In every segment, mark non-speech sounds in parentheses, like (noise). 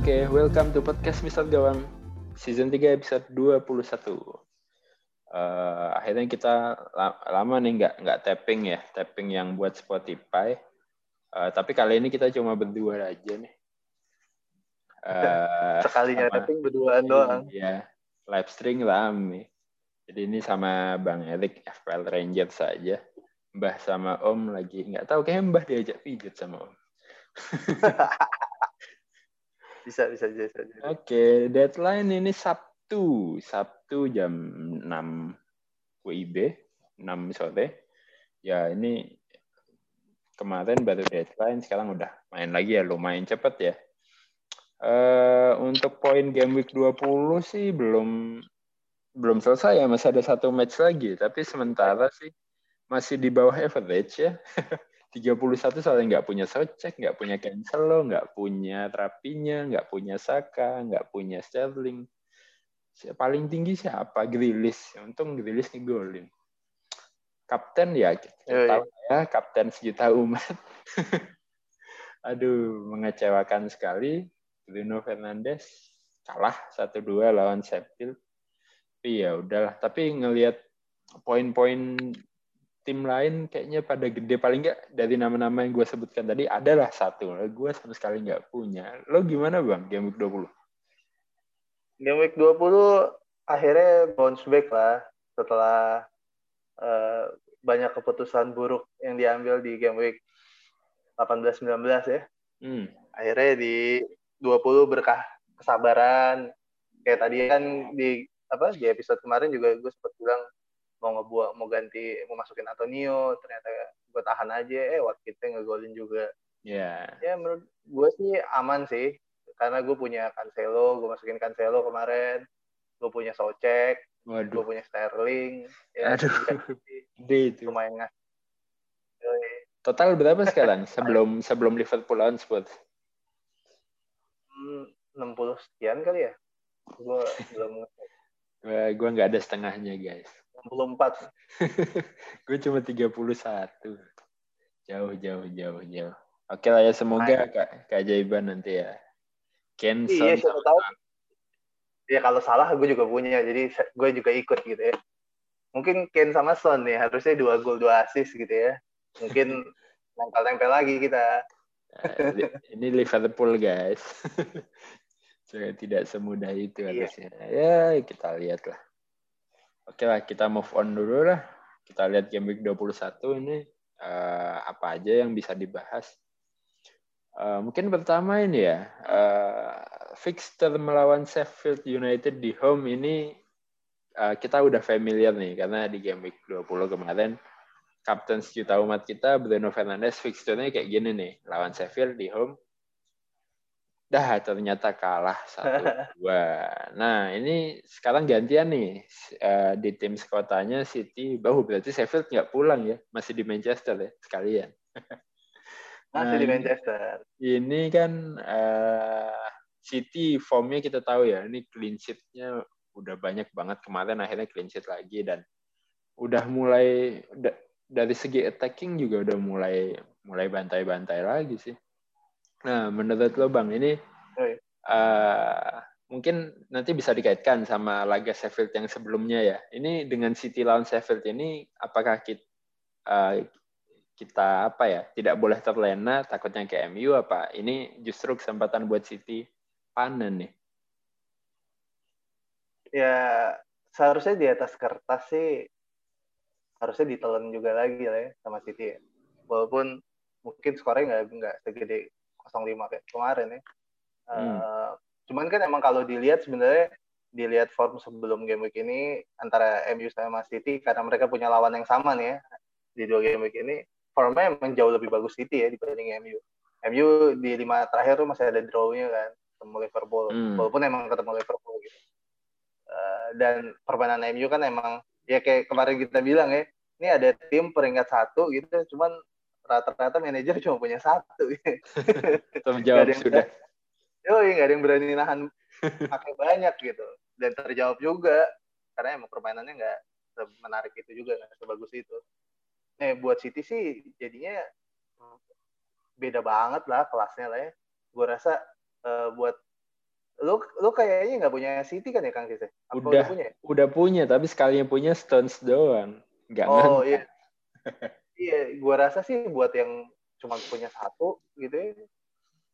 Oke, welcome to podcast Mister Gawang season 3 episode 21. Uh, akhirnya kita lama nih nggak nggak tapping ya, tapping yang buat Spotify. Uh, tapi kali ini kita cuma berdua aja nih. Uh, Sekalinya sama, tapping berduaan doang. Iya, live stream rame. Jadi ini sama Bang Erik FPL Ranger saja. Mbah sama Om lagi nggak tahu kayak Mbah diajak pijat sama Om. (laughs) bisa bisa bisa. bisa. Oke, okay, deadline ini Sabtu, Sabtu jam 6 WIB, 6 sore. Ya ini kemarin baru deadline, sekarang udah main lagi ya, lumayan cepet ya. Uh, untuk poin game week 20 sih belum belum selesai ya, masih ada satu match lagi. Tapi sementara sih masih di bawah average ya. (laughs) 31 soalnya nggak punya Socek, nggak punya Cancelo, nggak punya Trapinya, nggak punya Saka, nggak punya Sterling. Paling tinggi siapa? Grilis. Untung Grilis ngegolin. Kapten ya, kita oh, tahu ya, kapten sejuta umat. (laughs) Aduh, mengecewakan sekali. Bruno Fernandes kalah 1-2 lawan Sheffield Iya, udahlah. Tapi ngelihat poin-poin tim lain kayaknya pada gede paling nggak dari nama-nama yang gue sebutkan tadi adalah satu. Gue sama sekali nggak punya. Lo gimana bang game week 20? Game week 20 akhirnya bounce back lah setelah uh, banyak keputusan buruk yang diambil di game week 18-19 ya. Hmm. Akhirnya di 20 berkah kesabaran. Kayak tadi kan di apa di episode kemarin juga gue sempat bilang mau ngebuat mau ganti mau masukin Antonio ternyata gue tahan aja eh kita ngegolin juga. Ya yeah. ya menurut gue sih aman sih karena gue punya Cancelo gue masukin Cancelo kemarin gue punya Socek gue punya Sterling ya aduh. gede itu. Lumayan ngas total berapa sekarang? Sebelum sebelum Liverpool lawan Spurs hmm, 60 sekian kali ya? Gue belum gue nggak ada setengahnya guys 64 (laughs) gue cuma 31 jauh jauh jauh jauh. Oke lah ya semoga kak keajaiban nanti ya Ken iya siapa tahu. Ya kalau salah gue juga punya jadi gue juga ikut gitu ya. Mungkin Ken sama Son nih harusnya dua gol dua assist gitu ya. Mungkin (laughs) nempel-nempel lagi kita. Nah, ini Liverpool guys. (laughs) Tidak semudah itu iya. harusnya. Ya, kita lihat lah. Oke lah, kita move on dulu lah. Kita lihat game week 21 ini uh, apa aja yang bisa dibahas. Uh, mungkin pertama ini ya, uh, fixture melawan Sheffield United di home ini uh, kita udah familiar nih karena di game week 20 kemarin Kapten sejuta umat kita Bruno Fernandes fixturenya kayak gini nih lawan Sheffield di home dah ternyata kalah satu (laughs) dua. Nah ini sekarang gantian nih uh, di tim sekotanya City. Bahu berarti Sheffield nggak pulang ya, masih di Manchester ya sekalian. (laughs) Masih nah, di Manchester. Ini kan uh, City formnya kita tahu ya, ini clean sheet-nya udah banyak banget kemarin akhirnya clean sheet lagi dan udah mulai dari segi attacking juga udah mulai mulai bantai-bantai lagi sih. Nah, menurut lo Bang, ini uh, mungkin nanti bisa dikaitkan sama laga Sheffield yang sebelumnya ya. Ini dengan City lawan Sheffield ini, apakah kita, uh, kita apa ya tidak boleh terlena takutnya ke MU apa ini justru kesempatan buat City panen nih ya seharusnya di atas kertas sih harusnya ditelan juga lagi lah ya sama City ya. walaupun mungkin skornya nggak nggak segede 05 kayak kemarin ya. Hmm. Uh, cuman kan emang kalau dilihat sebenarnya dilihat form sebelum game week ini antara MU sama City karena mereka punya lawan yang sama nih ya di dua game week ini formnya emang jauh lebih bagus City ya dibanding MU. MU di lima terakhir tuh masih ada draw-nya kan ketemu Liverpool hmm. walaupun emang ketemu Liverpool gitu. Uh, dan permainan MU kan emang ya kayak kemarin kita bilang ya ini ada tim peringkat satu gitu cuman rata-rata manajer cuma punya satu. (laughs) Terjawab sudah. Yo, nggak ada yang berani nahan (laughs) pakai banyak gitu. Dan terjawab juga karena emang permainannya nggak menarik itu juga nggak sebagus itu. Nih buat City sih jadinya beda banget lah kelasnya lah ya. Gue rasa uh, buat lu lu kayaknya nggak punya City kan ya Kang Cis? Apa udah, punya? Udah punya, tapi sekalinya punya Stones doang. Nggak oh iya. (laughs) iya, gua rasa sih buat yang cuma punya satu gitu ya,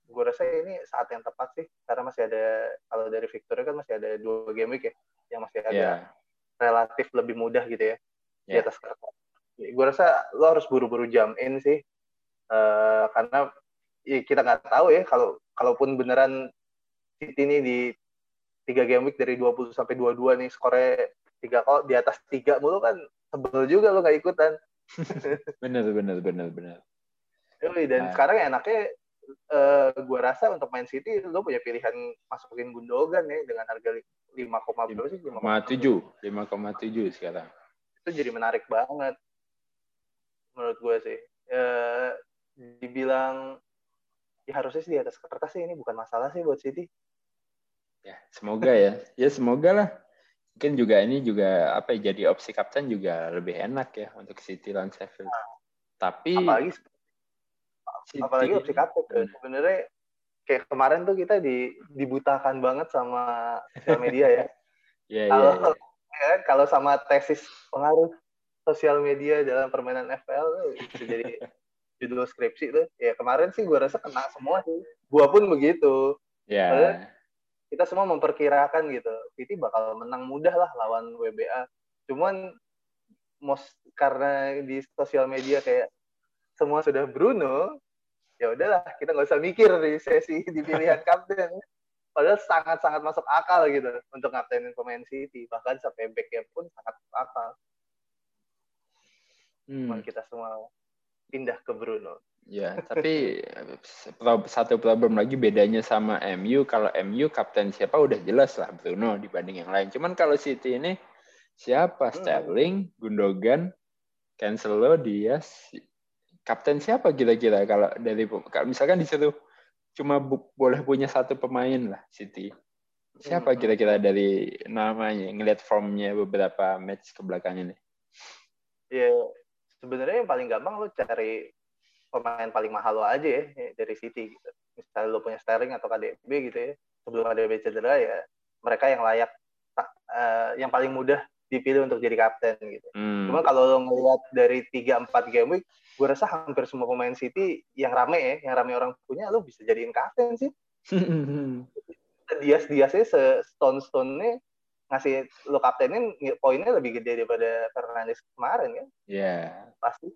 gue rasa ini saat yang tepat sih karena masih ada kalau dari Victoria kan masih ada dua game week ya yang masih ada yeah. relatif lebih mudah gitu ya yeah. di ya. atas kertas. Gue rasa lo harus buru-buru jam in sih uh, karena ya, kita nggak tahu ya kalau kalaupun beneran City ini di tiga game week dari 20 sampai 22 nih skornya tiga kok di atas tiga mulu kan sebel juga lo nggak ikutan. (laughs) bener bener bener bener. Yoi, dan nah. sekarang enaknya uh, eh, gue rasa untuk main City lo punya pilihan masukin Gundogan ya dengan harga lima koma berapa sih? Lima tujuh, lima koma tujuh sekarang. Itu jadi menarik banget menurut gue sih. Uh, dibilang ya harusnya sih di atas kertas sih ini bukan masalah sih buat City. Ya, semoga ya. ya semoga lah. Mungkin juga ini juga apa ya jadi opsi kapten juga lebih enak ya untuk City lawan Sheffield. Nah, Tapi apalagi City. apalagi opsi kapten tuh. sebenarnya kayak kemarin tuh kita di dibutakan banget sama sosial media ya. (laughs) Iya, iya, yeah, (laughs) yeah. ya, kalau sama tesis pengaruh sosial media dalam permainan FPL bisa jadi (laughs) judul skripsi tuh ya kemarin sih gue rasa kena semua sih gue pun begitu ya yeah. Kita semua memperkirakan gitu City bakal menang mudah lah lawan WBA cuman most karena di sosial media kayak semua sudah Bruno ya udahlah kita nggak usah mikir di sesi (laughs) di pilihan (laughs) kapten padahal sangat-sangat masuk akal gitu untuk kaptenin pemain City bahkan sampai backnya pun sangat masuk akal hmm. kita semua pindah ke Bruno. Ya, tapi satu problem lagi bedanya sama MU. Kalau MU kapten siapa udah jelas lah Bruno dibanding yang lain. Cuman kalau City ini siapa? Hmm. Sterling, Gundogan, Cancelo, Diaz. Kapten siapa kira-kira kalau dari kalau misalkan disuruh cuma bu, boleh punya satu pemain lah City. Siapa hmm. kira-kira dari namanya ngeliat formnya beberapa match ke belakang ini? Ya, sebenarnya yang paling gampang lo cari pemain paling mahal lo aja ya dari City gitu. Misalnya lo punya Sterling atau KDB gitu ya, sebelum KDB cedera ya mereka yang layak uh, yang paling mudah dipilih untuk jadi kapten gitu. Hmm. Cuma kalau lo ngeliat dari 3 4 game week, gue rasa hampir semua pemain City yang rame ya, yang rame orang punya lo bisa jadiin kapten sih. (laughs) Dias-diasnya se-stone-stone-nya ngasih lu kaptenin poinnya lebih gede daripada Fernandes kemarin kan? Iya. Yeah. Pasti.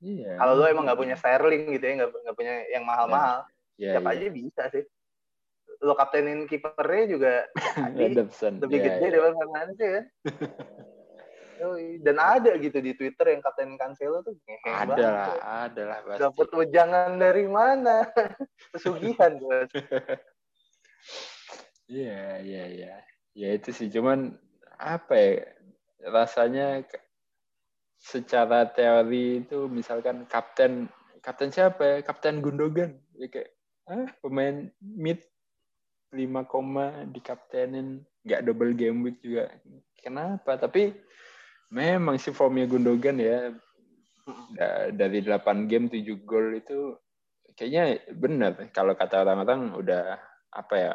Iya. Kalau lu emang nggak punya Sterling gitu ya, nggak punya yang mahal-mahal, yeah. yeah, siapa yeah. aja bisa sih. Lu kaptenin kipernya juga (laughs) lebih yeah, gede yeah. daripada Fernandes ya kan? (laughs) Dan ada gitu di Twitter yang kaptenin Cancelo tuh ada lah, ada lah. Dapat wejangan dari mana? (laughs) Pesugihan Iya, iya, iya ya itu sih cuman apa ya rasanya secara teori itu misalkan kapten kapten siapa ya? Kapten Gundogan. Ya kayak ah pemain mid 5 koma di kaptenin nggak double game week juga. Kenapa? Tapi memang si formnya Gundogan ya dari 8 game 7 gol itu kayaknya benar. Kalau kata orang-orang udah apa ya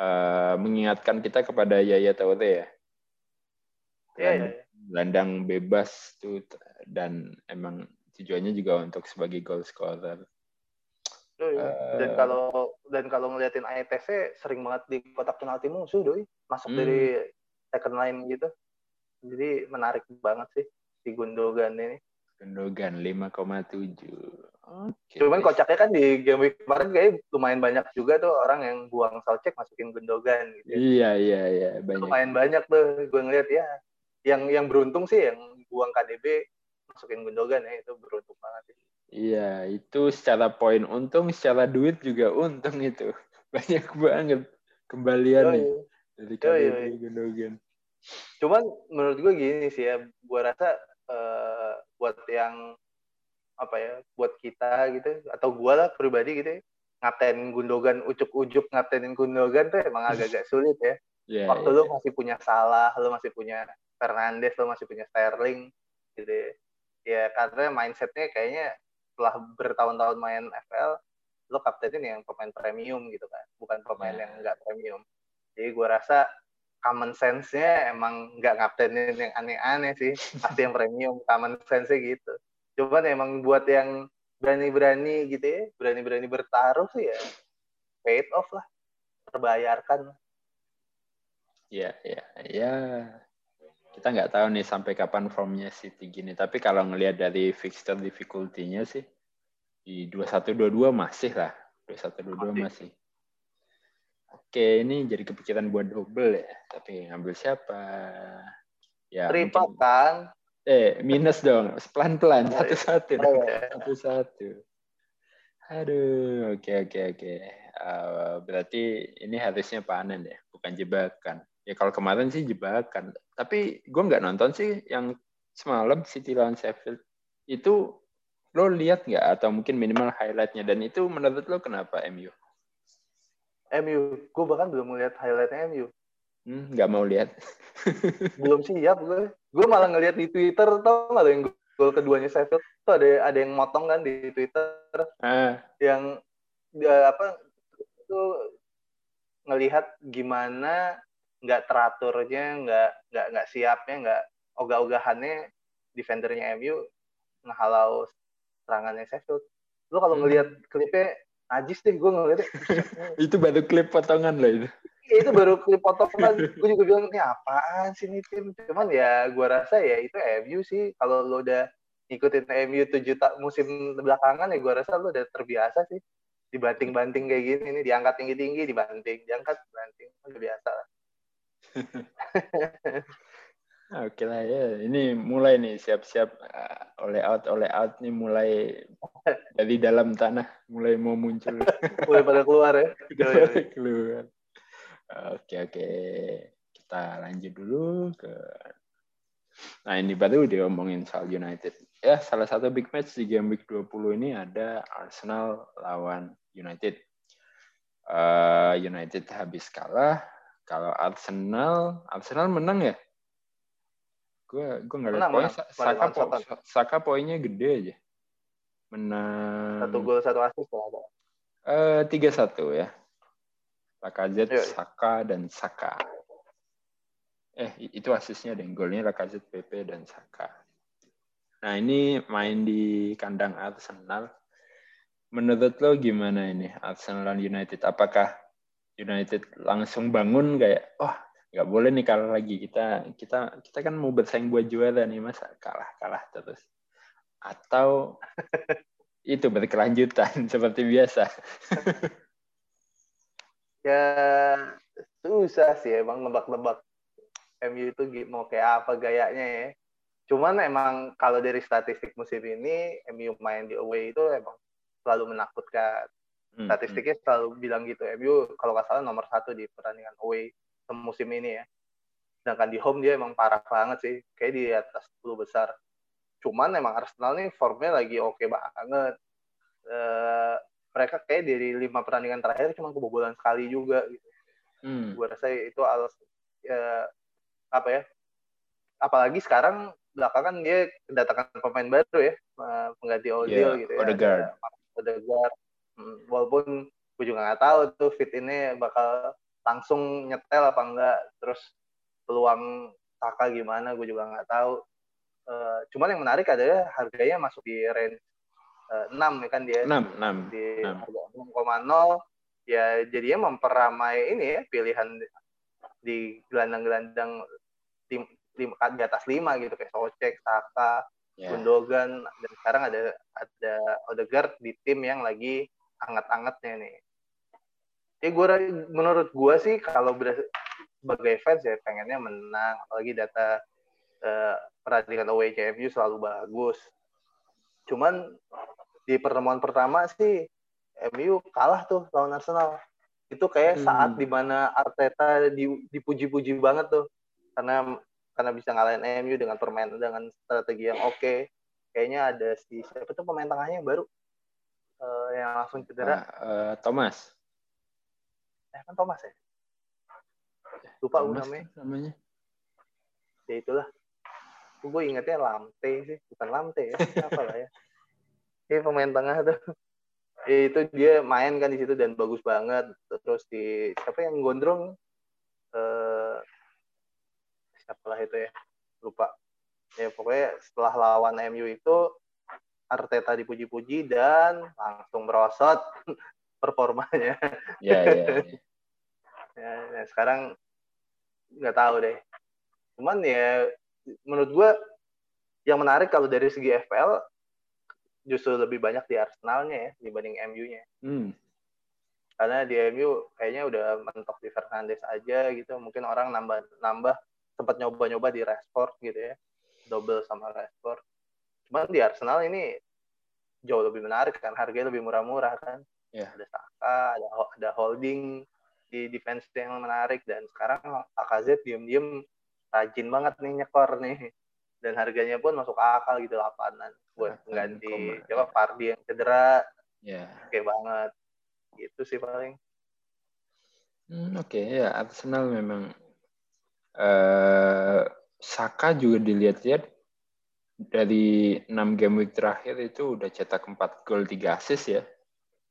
uh, mengingatkan kita kepada Yaya Toure ya. Iya, iya. Landang bebas tuh dan emang tujuannya juga untuk sebagai goal scorer. Uh, dan kalau dan kalau ngeliatin ITC sering banget di kotak penalti musuh doi masuk hmm. dari second line gitu. Jadi menarik banget sih si Gundogan ini. Gundogan 5,7. Okay. Cuman kocaknya kan di game week kemarin kayak lumayan banyak juga tuh orang yang buang Salcek masukin Gundogan gitu. Iya iya iya banyak. Lumayan banyak tuh gue ngeliat ya. Yang yang beruntung sih yang buang KDB masukin Gundogan ya itu beruntung banget sih. Iya, itu secara poin untung, secara duit juga untung itu. (laughs) Banyak banget kembalian nih dari KDB Gundogan. Cuman menurut gue gini sih ya, gue rasa uh, buat yang apa ya buat kita gitu atau gue lah pribadi gitu ya, ngapain Gundogan ujuk-ujuk ngapainin Gundogan tuh emang agak-agak sulit ya. (laughs) Yeah, Waktu yeah. lu masih punya Salah, lu masih punya Fernandes, lu masih punya Sterling gitu ya. Ya karena mindsetnya kayaknya setelah bertahun-tahun main FL lo kaptenin yang pemain premium gitu kan bukan pemain yeah. yang enggak premium jadi gue rasa common sense-nya emang nggak ngaptenin yang aneh-aneh sih pasti yang premium common sense-nya gitu cuman emang buat yang berani-berani gitu ya berani-berani bertaruh sih ya paid off lah terbayarkan ya ya ya kita nggak tahu nih sampai kapan formnya City gini tapi kalau ngelihat dari fixture difficulty-nya sih di 2122 masih lah 2122 masih. masih Oke, ini jadi kepikiran buat double ya. Tapi ngambil siapa? Ya, Triple mungkin... kan? Eh, minus dong. Pelan-pelan, satu-satu. Oh, iya. Satu-satu. Aduh, oke, oke, oke. Uh, berarti ini harusnya panen ya, bukan jebakan. Ya kalau kemarin sih jebakan. Tapi gue nggak nonton sih yang semalam City lawan Sheffield. Itu lo lihat nggak atau mungkin minimal highlightnya dan itu menurut lo kenapa MU? MU. Gue bahkan belum melihat highlightnya MU. Hmm, nggak mau lihat. (laughs) belum siap gue. Gue malah ngelihat di Twitter tau nggak ada yang gol keduanya Sheffield tuh ada ada yang motong kan di Twitter ah. yang dia apa itu ngelihat gimana nggak teraturnya nggak nggak nggak siapnya nggak ogah-ogahannya defendernya MU ngehalau serangannya Sheffield. Lu kalau hmm. ngelihat klipnya najis deh gue ngeliat (laughs) itu baru klip potongan loh itu. Ya, itu baru klip potongan. Gue juga bilang ini apaan sih ini tim? Cuman ya gue rasa ya itu MU sih. Kalau lo udah ngikutin MU tujuh tak musim belakangan ya gue rasa lo udah terbiasa sih. Dibanting-banting kayak gini ini diangkat tinggi-tinggi dibanting diangkat banting udah biasa lah (laughs) Oke lah ya, ini mulai nih siap-siap uh, oleh out oleh out nih mulai dari dalam tanah mulai mau muncul. (laughs) mulai pada keluar ya. (laughs) Udah pada keluar. Oke oke, kita lanjut dulu ke. Nah ini baru diomongin soal United. Ya salah satu big match di game week 20 ini ada Arsenal lawan United. Uh, United habis kalah. Kalau Arsenal, Arsenal menang ya? Gue gue nggak lihat poin. Saka, po, Saka poinnya gede aja. Menang. Satu gol satu asis ada. Eh tiga satu ya. Lacazette, iya, iya. Saka dan Saka. Eh itu asisnya deh. Golnya Lacazette, PP dan Saka. Nah ini main di kandang Arsenal. Menurut lo gimana ini Arsenal dan United? Apakah United langsung bangun kayak, oh nggak boleh nih kalah lagi. Kita kita kita kan mau bersaing buat juara nih masa kalah kalah terus. Atau (laughs) itu berkelanjutan (laughs) seperti biasa. (laughs) Ya susah sih emang nebak-nebak MU itu mau kayak apa gayanya ya. Cuman emang kalau dari statistik musim ini MU main di away itu emang selalu menakutkan statistiknya selalu bilang gitu MU kalau nggak salah nomor satu di pertandingan away musim ini ya. Sedangkan di home dia emang parah banget sih. Kayak di atas 10 besar. Cuman emang Arsenal nih formnya lagi oke okay banget. Uh, mereka kayak dari lima pertandingan terakhir cuma kebobolan sekali juga gitu. Hmm. Gue rasa itu alas uh, apa ya? Apalagi sekarang belakangan dia kedatangan pemain baru ya, uh, pengganti Ozil yeah, gitu ya. Odegaard. Odegaard. Hmm, walaupun gue juga nggak tahu tuh fit ini bakal langsung nyetel apa enggak terus peluang Saka gimana gue juga nggak tahu. Uh, cuman yang menarik adalah harganya masuk di range uh, eh, 6 ya kan dia? 6 6 di 6,0 ya jadinya memperamai ini ya pilihan di gelandang-gelandang tim, tim di atas 5 gitu kayak Socek, Saka, yeah. Gundogan dan sekarang ada ada Odegaard di tim yang lagi anget-angetnya nih. Ya gue menurut gue sih kalau sebagai fans ya pengennya menang. Apalagi data uh, pertandingan away CMU selalu bagus. Cuman di pertemuan pertama sih MU kalah tuh lawan Arsenal. Itu kayak hmm. saat di mana Arteta dipuji-puji banget tuh. Karena karena bisa ngalahin MU dengan permainan dengan strategi yang oke. Okay. kayaknya ada si siapa tuh pemain tengahnya yang baru uh, yang langsung cedera? Uh, uh, Thomas. Eh kan Thomas ya? Lupa Thomas namanya. namanya. Ya itulah. Gue ingetnya Lamte sih. Bukan Lamte ya apa lah ya. (laughs) Ini pemain tengah tuh. Ya, itu dia main kan di situ dan bagus banget. Terus di siapa yang gondrong? Eh, siapalah itu ya? Lupa. Ya pokoknya setelah lawan MU itu Arteta dipuji-puji dan langsung merosot (laughs) performanya. Ya, ya, ya. (laughs) ya, ya sekarang nggak tahu deh. Cuman ya menurut gue yang menarik kalau dari segi FPL justru lebih banyak di Arsenalnya ya dibanding MU-nya. Hmm. Karena di MU kayaknya udah mentok di Fernandes aja gitu. Mungkin orang nambah nambah sempat nyoba-nyoba di Rashford gitu ya. Double sama Rashford. Cuman di Arsenal ini jauh lebih menarik kan, harganya lebih murah-murah kan. Yeah. Ada Saka, ada ada holding di defense yang menarik dan sekarang Lacazette diem-diem rajin banget nih nyekor nih dan harganya pun masuk akal gitu lapanan buat mengganti coba Fardi yang cedera ya oke banget gitu sih paling hmm, oke okay. ya Arsenal memang uh, Saka juga dilihat-lihat dari 6 game week terakhir itu udah cetak 4 gol 3 assist ya.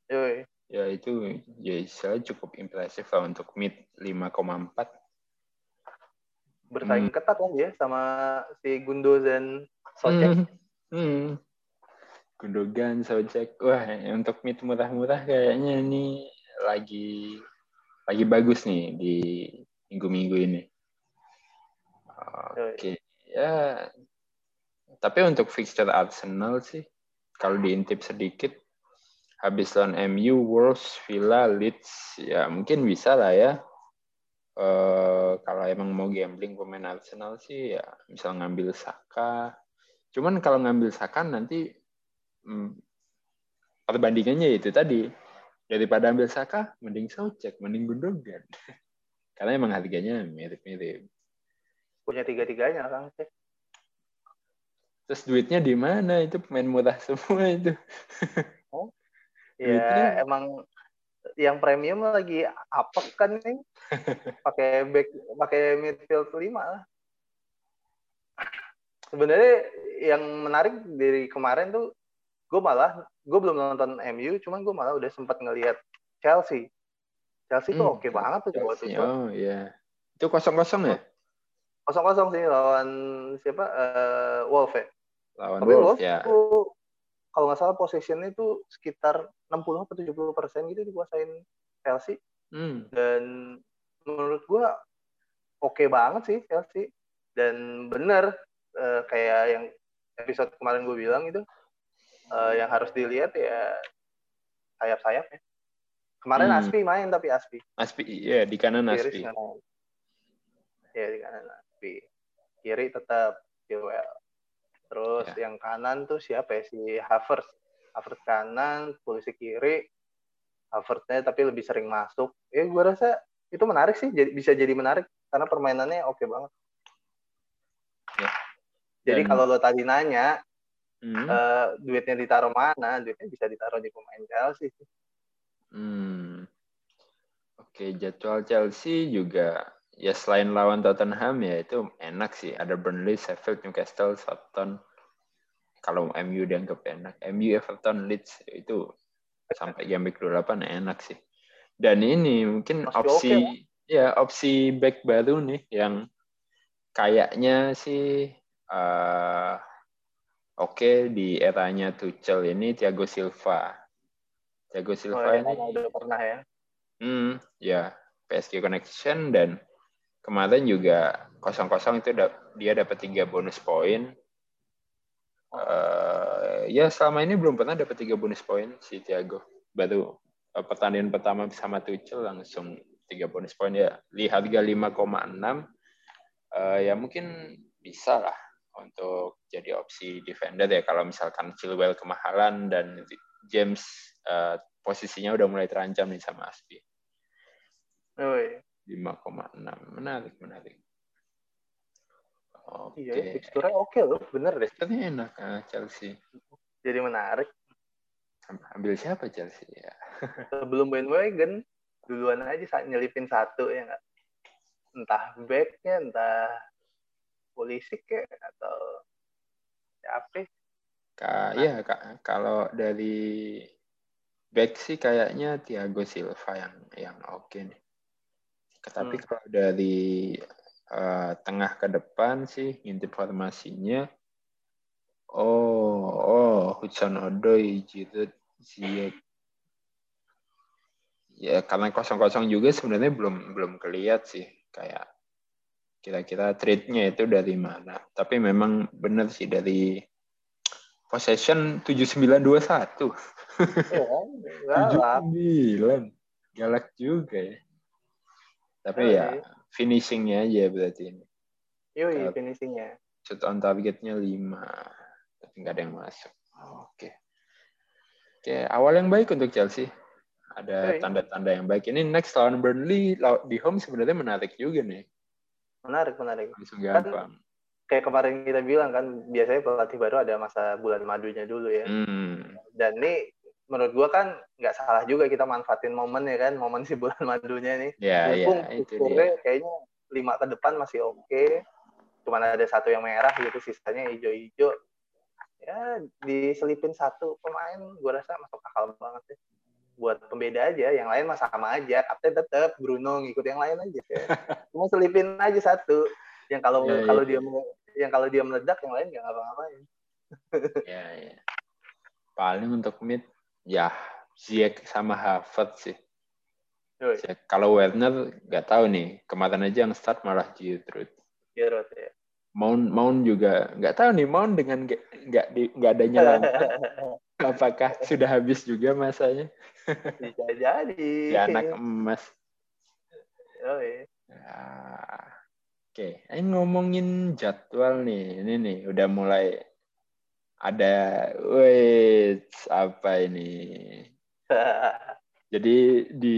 Yoi. Ya itu ya saya cukup impresif lah untuk mid 5,4 bersaing hmm. ketat kan ya sama si Gundogan Socek. Hmm. hmm. Gundogan Socek. Wah, untuk mid murah-murah kayaknya ini lagi lagi bagus nih di minggu-minggu ini. Oke. Okay. Ya. Tapi untuk fixture Arsenal sih kalau diintip sedikit habis lawan MU, Wolves, Villa, Leeds ya mungkin bisa lah ya Uh, kalau emang mau gambling pemain Arsenal sih ya misal ngambil Saka. Cuman kalau ngambil Saka nanti hmm, perbandingannya itu tadi daripada ambil Saka mending Socek, mending Gundogan. (laughs) Karena emang harganya mirip-mirip. Punya tiga-tiganya Kang Cek. Terus duitnya di mana? Itu pemain murah semua itu. oh. (laughs) Ya, emang yang premium lagi apa kan nih (laughs) pakai back pakai midfield lima lah sebenarnya yang menarik dari kemarin tuh gue malah gue belum nonton MU cuman gue malah udah sempat ngelihat Chelsea Chelsea hmm, tuh oke okay banget tuh waktu itu oh iya itu kosong kosong ya kosong kosong sih lawan siapa uh, Wolf ya lawan Tapi Wolf, Wolf ya kalau nggak salah possessionnya itu sekitar 60 atau 70 persen gitu dikuasain Chelsea. Hmm. Dan menurut gue oke okay banget sih Chelsea. Dan bener uh, kayak yang episode kemarin gue bilang itu uh, yang harus dilihat ya sayap-sayap ya. Kemarin hmm. Aspi main tapi Aspi. Aspi, iya di kanan Aspi. Iya di kanan Kiri tetap Joel. Terus ya. yang kanan tuh siapa ya si Havertz. Havertz kanan, polisi kiri. Havertznya tapi lebih sering masuk. Ya gue rasa itu menarik sih, jadi, bisa jadi menarik karena permainannya oke okay banget. Ya. Jadi Dan... kalau lo tadi nanya hmm. uh, duitnya ditaruh mana, duitnya bisa ditaruh di pemain Chelsea. Hmm. Oke, jadwal Chelsea juga ya selain lawan Tottenham ya itu enak sih ada Burnley, Sheffield, Newcastle, Southampton. Kalau MU dianggap enak, MU, Everton, Leeds itu sampai game week 28 enak sih. Dan ini mungkin Masih opsi okay, ya opsi back baru nih yang kayaknya sih uh, oke okay, di eranya Tuchel ini Thiago Silva. Thiago Silva oh, ini udah pernah ya. Hmm, ya PSG connection dan kemarin juga kosong-kosong itu dia dapat tiga bonus poin. Uh, ya selama ini belum pernah dapat tiga bonus poin si Thiago. Baru uh, pertandingan pertama sama Tuchel langsung tiga bonus poin ya. Lihat harga 5,6 uh, ya mungkin bisa lah untuk jadi opsi defender ya kalau misalkan Chilwell kemahalan dan James uh, posisinya udah mulai terancam nih sama Aspi. Oh, iya. 5,6. Menarik, menarik. Oke. Iya, ya, teksturnya oke loh, bener deh. Teksturnya enak ah, Chelsea. Jadi menarik. Ambil siapa Chelsea ya? (laughs) Sebelum bandwagon, duluan aja saat nyelipin satu ya nggak? Entah backnya, entah polisi ke atau siapa? Ka, nah. ya kak, kalau dari back sih kayaknya Thiago Silva yang yang oke okay nih. Tapi hmm. kalau dari uh, tengah ke depan sih ngintip formasinya oh oh Hudson Odoi gitu Ziyech ya karena kosong-kosong juga sebenarnya belum belum kelihat sih kayak kira-kira trade-nya itu dari mana. Tapi memang benar sih dari possession 7921. Iya, 79. Galak juga ya. Tapi oh, ya finishingnya aja berarti ini. Iya, finishingnya. Shoot on targetnya 5. Tapi nggak ada yang masuk. Oke. Okay. Oke, okay, awal yang baik untuk Chelsea ada tanda-tanda yang baik. Ini next lawan Burnley di home sebenarnya menarik juga nih. Menarik, menarik. Langsung gampang. Kan, kayak kemarin kita bilang kan, biasanya pelatih baru ada masa bulan madunya dulu ya. Hmm. Dan ini menurut gua kan nggak salah juga kita manfaatin momen ya kan, momen si bulan madunya nih. Iya, iya, itu dia. Kayaknya lima ke depan masih oke. Okay. Cuman ada satu yang merah gitu, sisanya hijau-hijau. Ya, diselipin satu pemain, gua rasa masuk akal banget sih buat pembeda aja yang lain mah sama aja kapten tetap Bruno ngikut yang lain aja (laughs) cuma selipin aja satu yang kalau yeah, iya, kalau yeah. dia yang kalau dia meledak yang lain nggak ngapa-ngapain ya ya paling untuk mid ya Ziyech sama Harvard sih. Kalau Werner nggak tahu nih. Kemarin aja yang start malah Giroud. Giroud ya. Mount Mount juga nggak tahu nih. Mount dengan nggak nggak adanya langkah apakah sudah habis juga masanya? (laughs) Bisa jadi. Ya anak emas. Oh, iya. ya. oke. Ini ngomongin jadwal nih. Ini nih udah mulai ada wait apa ini (laughs) jadi di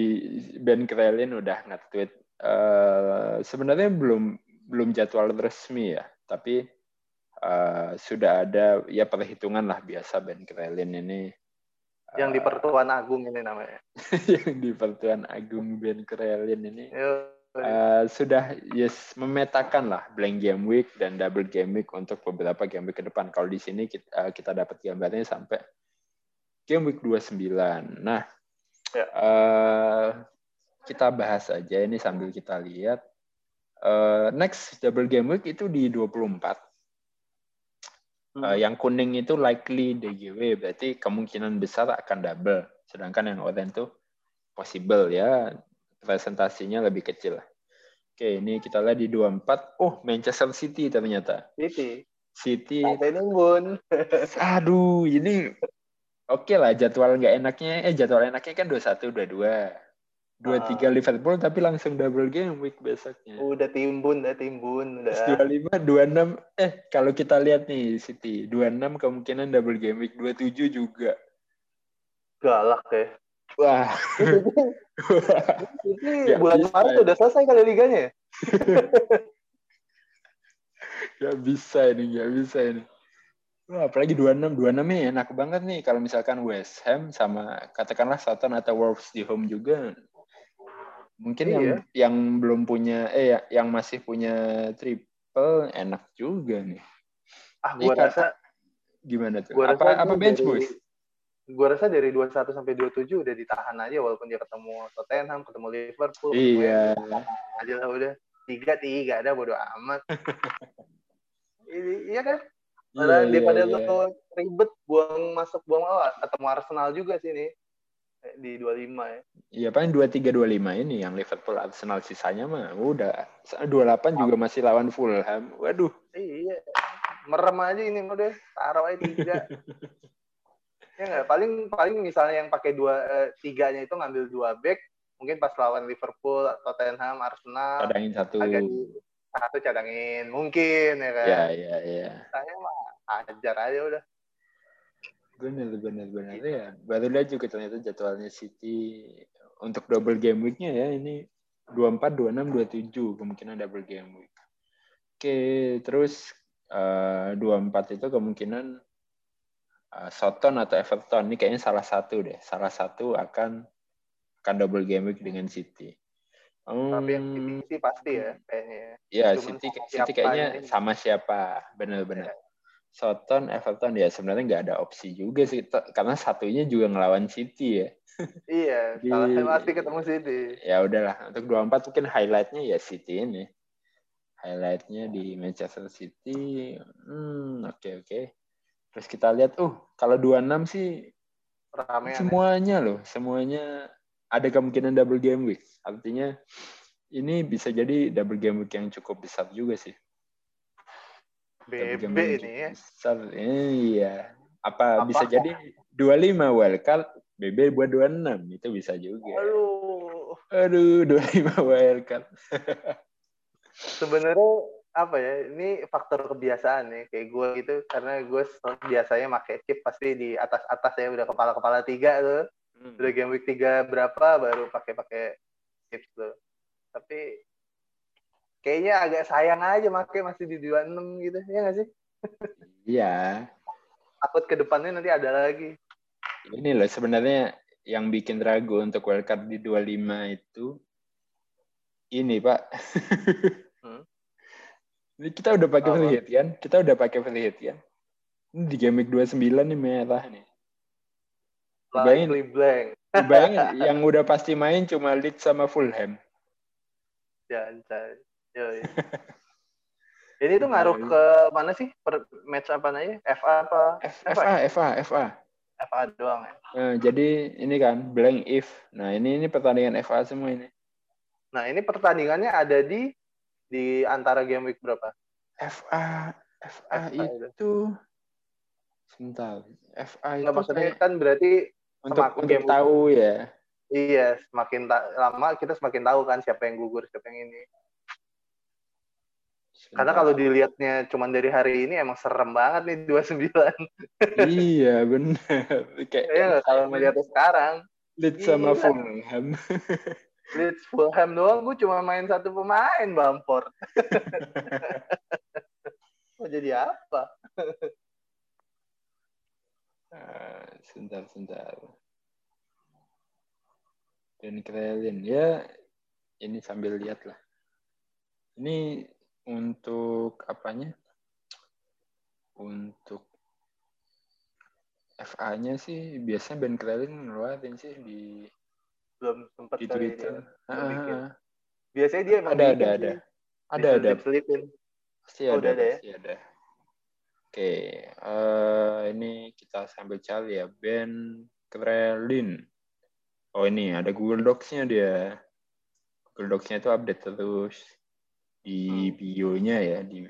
Ben Krelin udah nge-tweet uh, sebenarnya belum belum jadwal resmi ya, tapi uh, sudah ada ya perhitungan lah biasa Ben Krelin ini. Yang di eh, Pertuan Agung ini namanya. (laughs) yang di Pertuan Agung Ben Krelin ini. Uh, sudah yes memetakan lah blank game week dan double game week untuk beberapa game week ke depan. Kalau di sini kita, uh, kita dapat gambarnya sampai game week 29. Nah, ya. uh, kita bahas aja ini sambil kita lihat Uh, next double game week itu di 24. Hmm. Uh, yang kuning itu likely DGW, berarti kemungkinan besar akan double. Sedangkan yang oranye itu possible ya, presentasinya lebih kecil. Oke, ini kita lihat di 24. Oh, Manchester City ternyata. City. City. Sampai nungguin. (laughs) Aduh, ini oke okay lah jadwal nggak enaknya. Eh, jadwal enaknya kan 21, 22 dua tiga Liverpool tapi langsung double game week besoknya. Udah timbun, udah timbun, udah. Dua lima, dua enam. Eh kalau kita lihat nih City dua enam kemungkinan double game week dua tujuh juga. Galak ya. Wah. (laughs) Ini bulan Maret udah selesai kali liganya. (laughs) gak bisa ini, gak bisa ini. Wah, apalagi 26, 26 nih enak banget nih kalau misalkan West Ham sama katakanlah Southampton atau Wolves di home juga Mungkin iya. yang yang belum punya eh ya, yang masih punya triple enak juga nih. Ah, gua rasa gimana tuh? Gua apa apa bench boost? Gua rasa dari 21 sampai 27 udah ditahan aja walaupun dia ketemu Tottenham, ketemu Liverpool, iya. aja lah udah. Tiga tiga ada bodo amat. (laughs) iya kan? Malah iya, daripada iya, iya. lo ribet buang masuk buang awal ketemu Arsenal juga sih nih di 25 ya. Iya paling 23 25 ini yang Liverpool Arsenal sisanya mah udah 28 juga masih lawan Fulham. Waduh. Iya. Merem aja ini udah taruh aja tiga. (laughs) ya enggak paling paling misalnya yang pakai dua eh, tiganya itu ngambil dua back mungkin pas lawan Liverpool Tottenham Arsenal cadangin satu agak di, satu cadangin mungkin ya kan iya iya iya saya mah ajar aja udah Benar, benar, benar. Ya, baru lihat juga ternyata jadwalnya City untuk double game week-nya ya. Ini 24, 26, 27 kemungkinan double game week. Oke, terus uh, 24 itu kemungkinan Soton atau Everton. Ini kayaknya salah satu deh. Salah satu akan akan double game week dengan City. Hmm, Tapi yang City pasti ya kayaknya. Ya, City, City kayaknya ini. sama siapa. Benar-benar. Ya Soton, Everton ya sebenarnya nggak ada opsi juga sih karena satunya juga ngelawan City ya. (laughs) Iya, Di, pasti ketemu City. Ya udahlah, untuk 24 mungkin highlightnya ya City ini. Highlightnya di Manchester City. Hmm, oke okay, oke. Okay. Terus kita lihat, uh, kalau 26 sih Ramean ya. semuanya ya? loh, semuanya ada kemungkinan double game week. Artinya ini bisa jadi double game week yang cukup besar juga sih. BB ini ya. Besar. Eh, iya. Apa, Apa bisa jadi 25 wildcard, BB buat 26. Itu bisa juga. Aduh. Aduh, 25 wildcard. (laughs) Sebenarnya apa ya ini faktor kebiasaan nih kayak gue gitu karena gue biasanya pakai chip pasti di atas atas ya udah kepala kepala tiga tuh. Hmm. udah game week tiga berapa baru pakai pakai chip tuh. Tapi kayaknya agak sayang aja make masih di 26 gitu ya nggak sih? Iya. Takut ke depannya nanti ada lagi. Ini loh sebenarnya yang bikin ragu untuk wildcard di 25 itu ini pak? (laughs) ini kita udah pakai oh. hit kan kita udah pakai hit kan ini di game week 29 nih merah nih Bayangin, blank. bayangin (laughs) yang udah pasti main cuma Leeds sama Fulham. Jangan, Ini tuh ngaruh ke mana sih? Per match apa aja? FA apa? FA, FA, FA. FA doang ya. Nah, jadi ini kan blank if. Nah, ini ini pertandingan FA semua ini. Nah, ini pertandingannya ada di di antara game week berapa? FA FA, FA itu, sebentar. FA itu maksudnya kayak... kan berarti untuk untuk tahu ya. Iya, semakin lama kita semakin tahu kan siapa yang gugur, siapa yang ini. Karena kalau dilihatnya cuma dari hari ini emang serem banget nih 29. iya, benar. Kayak iya, kalau melihatnya sekarang. Leeds sama Fulham. Leeds Fulham doang gue cuma main satu pemain Bamford. (laughs) Mau jadi apa? uh, (laughs) sebentar, sebentar. Dan Krelin ya ini sambil lihat lah. Ini untuk apanya? Untuk FA-nya sih biasanya Ben Krelin ngeluarin sih di belum sempat di Twitter. Ah, biasanya dia ada ada ada. Ada ada. Pasti oh, ada, ada ya? pasti ada. Oke, uh, ini kita sambil cari ya Ben Krelin. Oh ini ada Google Docs-nya dia. Google Docs-nya itu update terus di hmm. bio-nya ya di uh,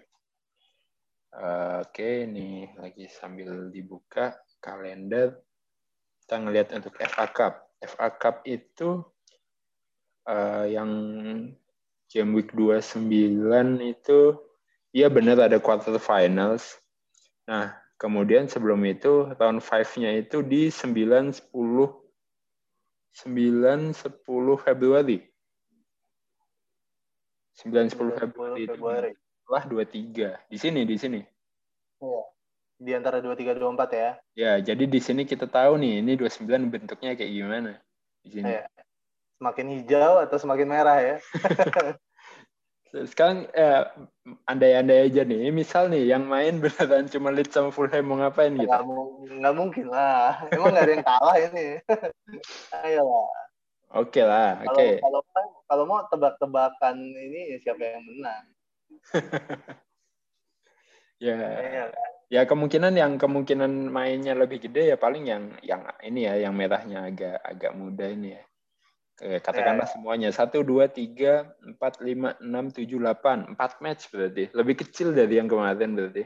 oke okay, ini lagi sambil dibuka kalender kita ngelihat untuk FA Cup. FA Cup itu uh, yang game week 29 itu iya benar ada quarter finals. Nah, kemudian sebelum itu round 5-nya itu di 9 10 9 10 Februari. 9 10 Februari. Februari. Wah, 23. Di sini, di sini. Iya. Di antara 23 24 ya. Ya, jadi di sini kita tahu nih, ini 29 bentuknya kayak gimana di sini. Ya. Semakin hijau atau semakin merah ya. (laughs) Sekarang eh, andai-andai aja nih, misal nih yang main beneran cuma Leeds sama Fulham mau ngapain gitu? Nggak, nggak mungkin lah, emang nggak ada yang kalah ini. Ayolah. Oke okay lah, oke. Okay. Kalau kalau mau tebak-tebakan ini ya siapa yang menang? (laughs) ya, ya, ya kemungkinan yang kemungkinan mainnya lebih gede ya paling yang yang ini ya, yang merahnya agak agak muda ini ya. Oke, katakanlah ya, ya. semuanya. Satu, dua, tiga, empat, lima, enam, tujuh, delapan. Empat match berarti. Lebih kecil dari yang kemarin berarti.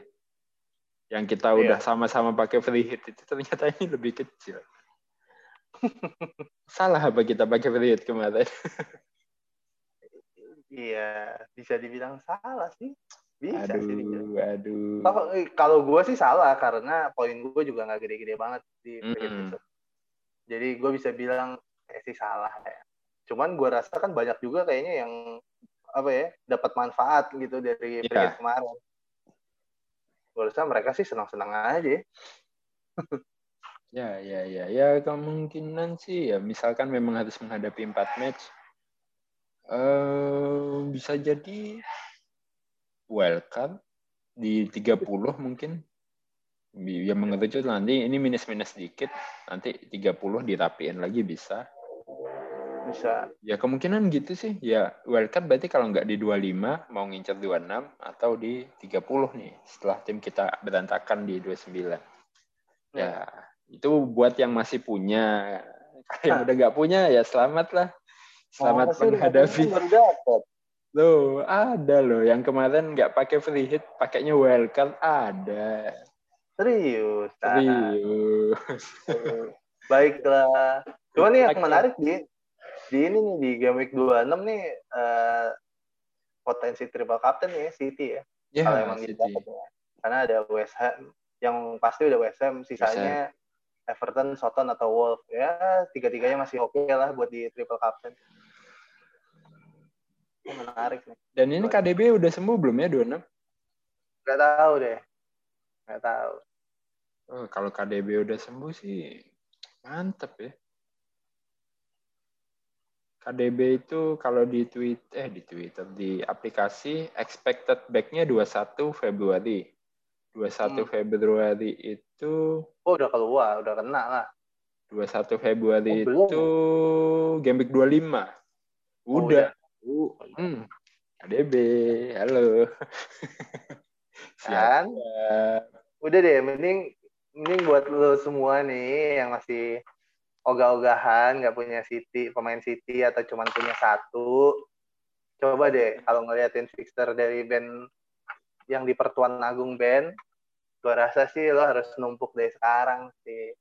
Yang kita ya. udah sama-sama pakai free hit itu ternyata ini lebih kecil. (laughs) Salah apa kita pakai free hit kemarin? (laughs) iya, bisa dibilang salah sih. Bisa aduh, sih. Aduh, eh, Kalau gue sih salah karena poin gue juga nggak gede-gede banget di mm -hmm. Jadi gue bisa bilang kayak sih salah ya. Cuman gue rasa kan banyak juga kayaknya yang apa ya dapat manfaat gitu dari yeah. kemarin. Gue rasa mereka sih senang-senang aja. (laughs) ya, ya, ya, ya kemungkinan sih ya misalkan memang harus menghadapi empat match, uh, bisa jadi wildcard di 30 mungkin Ya mengerucut nanti ini minus-minus sedikit, nanti 30 dirapiin lagi bisa. Bisa. Ya kemungkinan gitu sih. Ya wildcard berarti kalau nggak di 25 mau ngincer 26 atau di 30 nih setelah tim kita berantakan di 29. Ya, itu buat yang masih punya. Yang udah nggak punya ya selamat lah. Selamat menghadapi. Loh, ada loh. Yang kemarin nggak pakai free hit, pakainya wildcard ada. Serius. Serius. (laughs) Baiklah. Cuma nih yang menarik di di ini nih di game week 26 nih uh, potensi triple captain ya City ya. Yeah, Kalau emang City. Ya. Karena ada West Ham yang pasti udah West Ham, sisanya West Everton, Soton atau Wolf. Ya, tiga-tiganya masih oke okay lah buat di triple captain. Ini menarik nih. Dan ini KDB udah sembuh belum ya 26? Gak tahu deh. Gak tahu. Oh, kalau KDB udah sembuh sih mantep ya. KDB itu kalau di tweet eh di Twitter di aplikasi expected back-nya 21 Februari. 21 hmm. Februari itu Oh, udah keluar, udah kena lah. 21 Februari oh, itu game week 25. Udah. Oh, udah. Uh, hmm. KDB, halo. (laughs) kan? Udah deh, mending mending buat lo semua nih yang masih ogah-ogahan nggak punya City pemain City atau cuman punya satu coba deh kalau ngeliatin fixture dari band yang di Pertuan Agung band gue rasa sih lo harus numpuk dari sekarang sih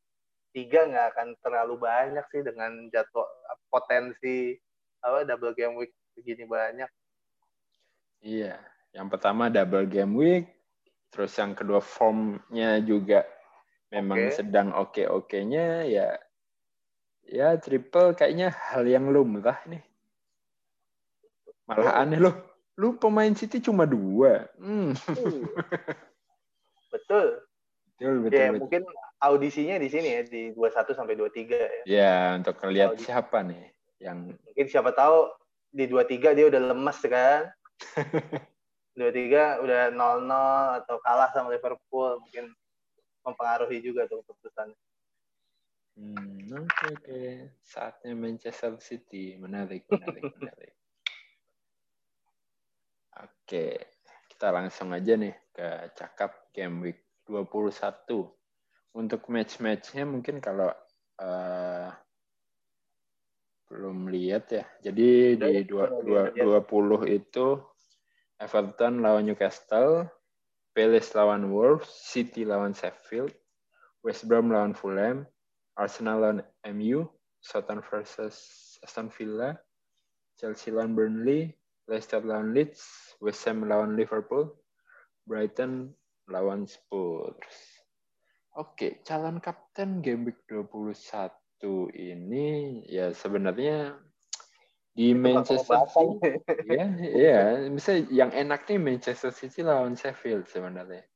tiga nggak akan terlalu banyak sih dengan jatuh potensi apa double game week begini banyak iya yang pertama double game week terus yang kedua formnya juga memang okay. sedang oke-okenya ya ya triple kayaknya hal yang lumrah nih. Malah oh. aneh loh. Lu pemain City cuma dua. Hmm. Betul. (laughs) Betul, betul. Ya, betul. mungkin audisinya di sini ya di 21 sampai 23 ya. Ya, untuk ngelihat siapa nih yang mungkin siapa tahu di 23 dia udah lemes kan. (laughs) 23 udah 0-0 atau kalah sama Liverpool mungkin mempengaruhi juga tuh keputusannya. Hmm, oke okay, oke. Okay. Saatnya Manchester City. Menarik, menarik, (laughs) menarik. Oke, okay. kita langsung aja nih ke cakap game week 21. Untuk match-matchnya mungkin kalau uh, belum lihat ya. Jadi di dua, dua, 20 itu Everton lawan Newcastle, Palace lawan Wolves, City lawan Sheffield, West Brom lawan Fulham, Arsenal lawan MU, Southampton versus Aston Villa, Chelsea lawan Burnley, Leicester lawan Leeds, West Ham lawan Liverpool, Brighton lawan Spurs. Oke, calon kapten game week 21 ini ya sebenarnya di Manchester City (laughs) ya ya misalnya yang enak nih Manchester City lawan Sheffield sebenarnya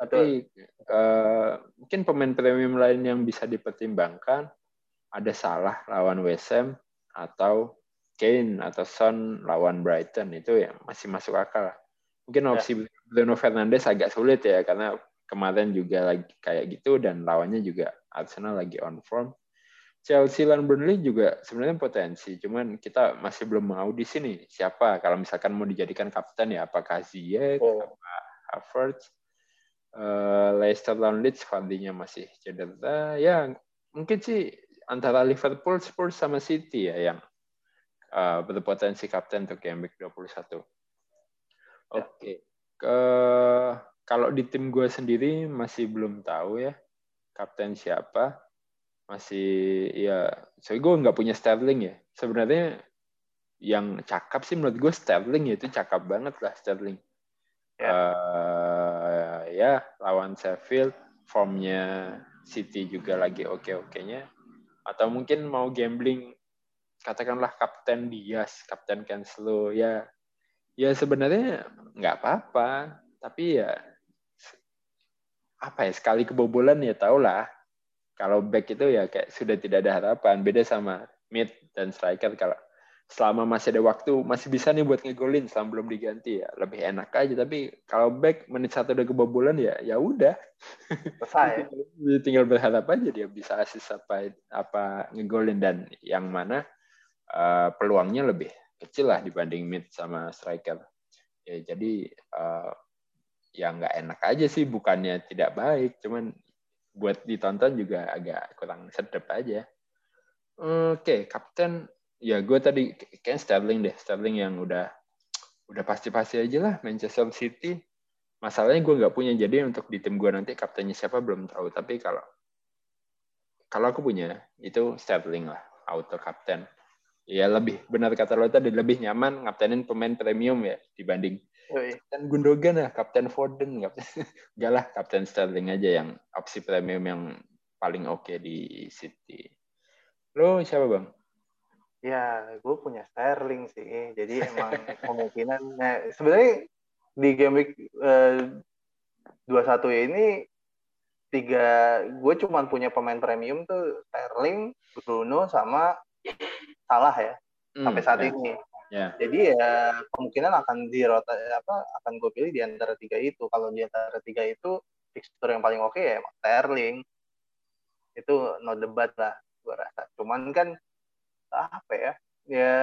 tapi uh, mungkin pemain premium lain yang bisa dipertimbangkan ada salah lawan West Ham atau Kane atau Son lawan Brighton itu yang masih masuk akal mungkin ya. opsi ya. Bruno Fernandes agak sulit ya karena kemarin juga lagi kayak gitu dan lawannya juga Arsenal lagi on form Chelsea dan Burnley juga sebenarnya potensi, cuman kita masih belum mengaudisi nih siapa kalau misalkan mau dijadikan kapten ya apakah Ziyech, oh. apa Havertz, uh, Leicester lawan Leeds Vardy-nya masih cedera, ya mungkin sih antara Liverpool, Spurs sama City ya yang uh, berpotensi kapten untuk game week 21. Oke, okay. ke kalau di tim gue sendiri masih belum tahu ya kapten siapa masih ya saya gue nggak punya Sterling ya. Sebenarnya yang cakap sih menurut gue Sterling ya. Itu cakap banget lah Sterling. Ya, uh, ya lawan Sheffield formnya City juga lagi oke-okenya. Atau mungkin mau gambling katakanlah Kapten Diaz Kapten Cancelo ya. Ya sebenarnya nggak apa-apa. Tapi ya apa ya sekali kebobolan ya tau lah kalau back itu ya kayak sudah tidak ada harapan. Beda sama mid dan striker. Kalau selama masih ada waktu masih bisa nih buat ngegolin selama belum diganti ya. Lebih enak aja. Tapi kalau back menit satu udah kebobolan ya ya udah. Selesai. (laughs) Tinggal berharap aja dia bisa asis apa apa ngegolin. Dan yang mana uh, peluangnya lebih kecil lah dibanding mid sama striker. Ya jadi uh, ya nggak enak aja sih. Bukannya tidak baik cuman buat ditonton juga agak kurang sedep aja. Oke okay, kapten. Ya gue tadi kayak Sterling deh. Sterling yang udah udah pasti-pasti aja lah Manchester City. Masalahnya gue nggak punya. Jadi untuk di tim gue nanti kaptennya siapa belum tahu. Tapi kalau kalau aku punya itu Sterling lah auto kapten. Ya lebih benar kata lo tadi lebih nyaman ngaptenin pemain premium ya dibanding kapten Gundogan ya kapten Foden kapten (laughs) enggak lah kapten Sterling aja yang opsi premium yang paling oke okay di City lo siapa bang Ya, gue punya Sterling sih. Jadi emang (laughs) kemungkinan nah, sebenarnya di game week eh, dua satu ini tiga gue cuma punya pemain premium tuh Sterling, Bruno sama Salah ya hmm, sampai saat ya. ini. Yeah. Jadi ya kemungkinan akan di rota apa akan gue pilih di antara tiga itu. Kalau di antara tiga itu fixture yang paling oke okay ya Sterling. Itu no debat lah gue rasa. Cuman kan apa ya ya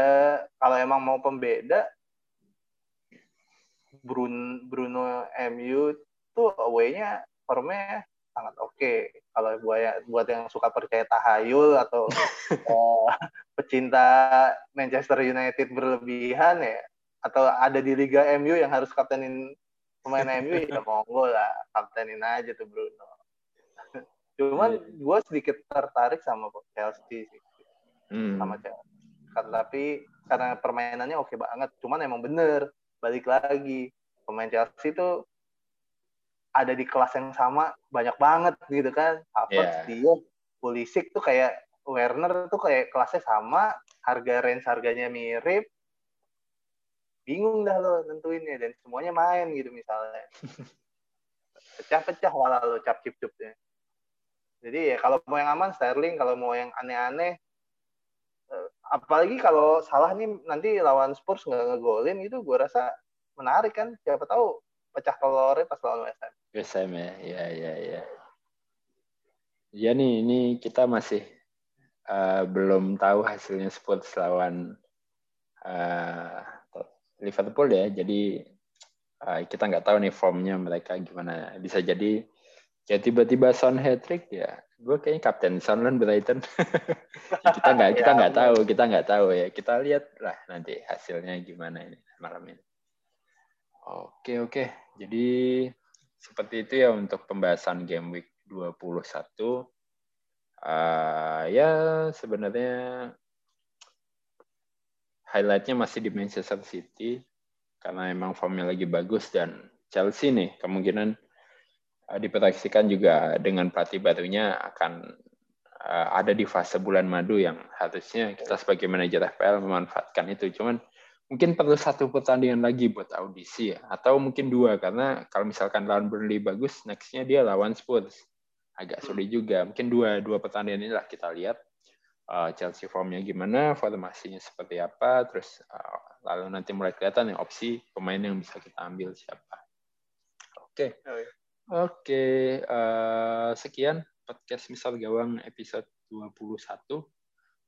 kalau emang mau pembeda Bruno, Bruno MU tuh away-nya formnya sangat oke. Okay. Kalau buat buat yang suka percaya tahayul atau uh, (laughs) pecinta Manchester United berlebihan ya atau ada di Liga MU yang harus kaptenin pemain MU ya (laughs) monggo lah kaptenin aja tuh Bruno. (laughs) Cuman iya. gue sedikit tertarik sama Chelsea sih hmm. sama Chelsea. Tapi karena permainannya oke banget, cuman emang bener balik lagi pemain Chelsea itu ada di kelas yang sama banyak banget gitu kan. Havertz, yeah. dia, Pulisic tuh kayak Werner tuh kayak kelasnya sama, harga range harganya mirip, bingung dah lo nentuinnya dan semuanya main gitu misalnya (laughs) pecah-pecah walau lo cap cip cupnya jadi ya kalau mau yang aman Sterling kalau mau yang aneh-aneh apalagi kalau salah nih nanti lawan Spurs nggak ngegolin itu gue rasa menarik kan siapa tahu pecah telurnya pas lawan West Ham. Ham ya, ya, ya, ya. Ya nih, ini kita masih uh, belum tahu hasilnya Spurs lawan uh, Liverpool ya. Jadi uh, kita nggak tahu nih formnya mereka gimana. Bisa jadi ya tiba-tiba Son hat trick ya. Gue kayaknya kapten Sunderland Brighton. (laughs) Ya, kita nggak kita (laughs) ya nggak tahu kita nggak tahu ya. Kita lihat lah nanti hasilnya gimana ini malam ini. Oke oke. Jadi seperti itu ya untuk pembahasan game week 21 uh, ya sebenarnya highlightnya masih di Manchester City karena emang formnya lagi bagus dan Chelsea nih kemungkinan Eh, diproyeksikan juga dengan pelatih barunya akan uh, ada di fase bulan madu yang harusnya kita sebagai manajer FPL memanfaatkan itu. Cuman mungkin perlu satu pertandingan lagi buat audisi ya, atau mungkin dua karena kalau misalkan lawan Burnley bagus, nextnya dia lawan Spurs agak sulit juga. Mungkin dua dua pertandingan inilah kita lihat uh, Chelsea formnya gimana, formasinya seperti apa, terus uh, lalu nanti mulai kelihatan ya opsi pemain yang bisa kita ambil siapa. Oke. Okay. Oh, iya. Oke, uh, sekian podcast Misal Gawang episode 21.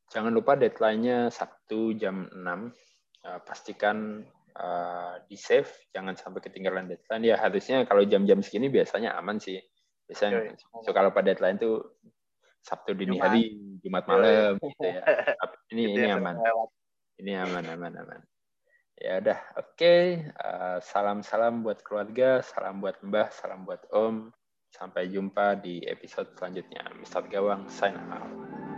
Jangan lupa deadline-nya Sabtu jam 6. Uh, eh, pastikan uh, di-save, jangan sampai ketinggalan deadline. Ya harusnya kalau jam-jam segini biasanya aman sih. Biasanya so, kalau pada deadline itu Sabtu dini Jumat. hari, Jumat malam gitu ya. (laughs) Ini ini aman. Ini aman aman aman. Ya udah, oke. Okay. Uh, salam-salam buat keluarga, salam buat Mbah, salam buat Om. Sampai jumpa di episode selanjutnya. Mister Gawang, sign out.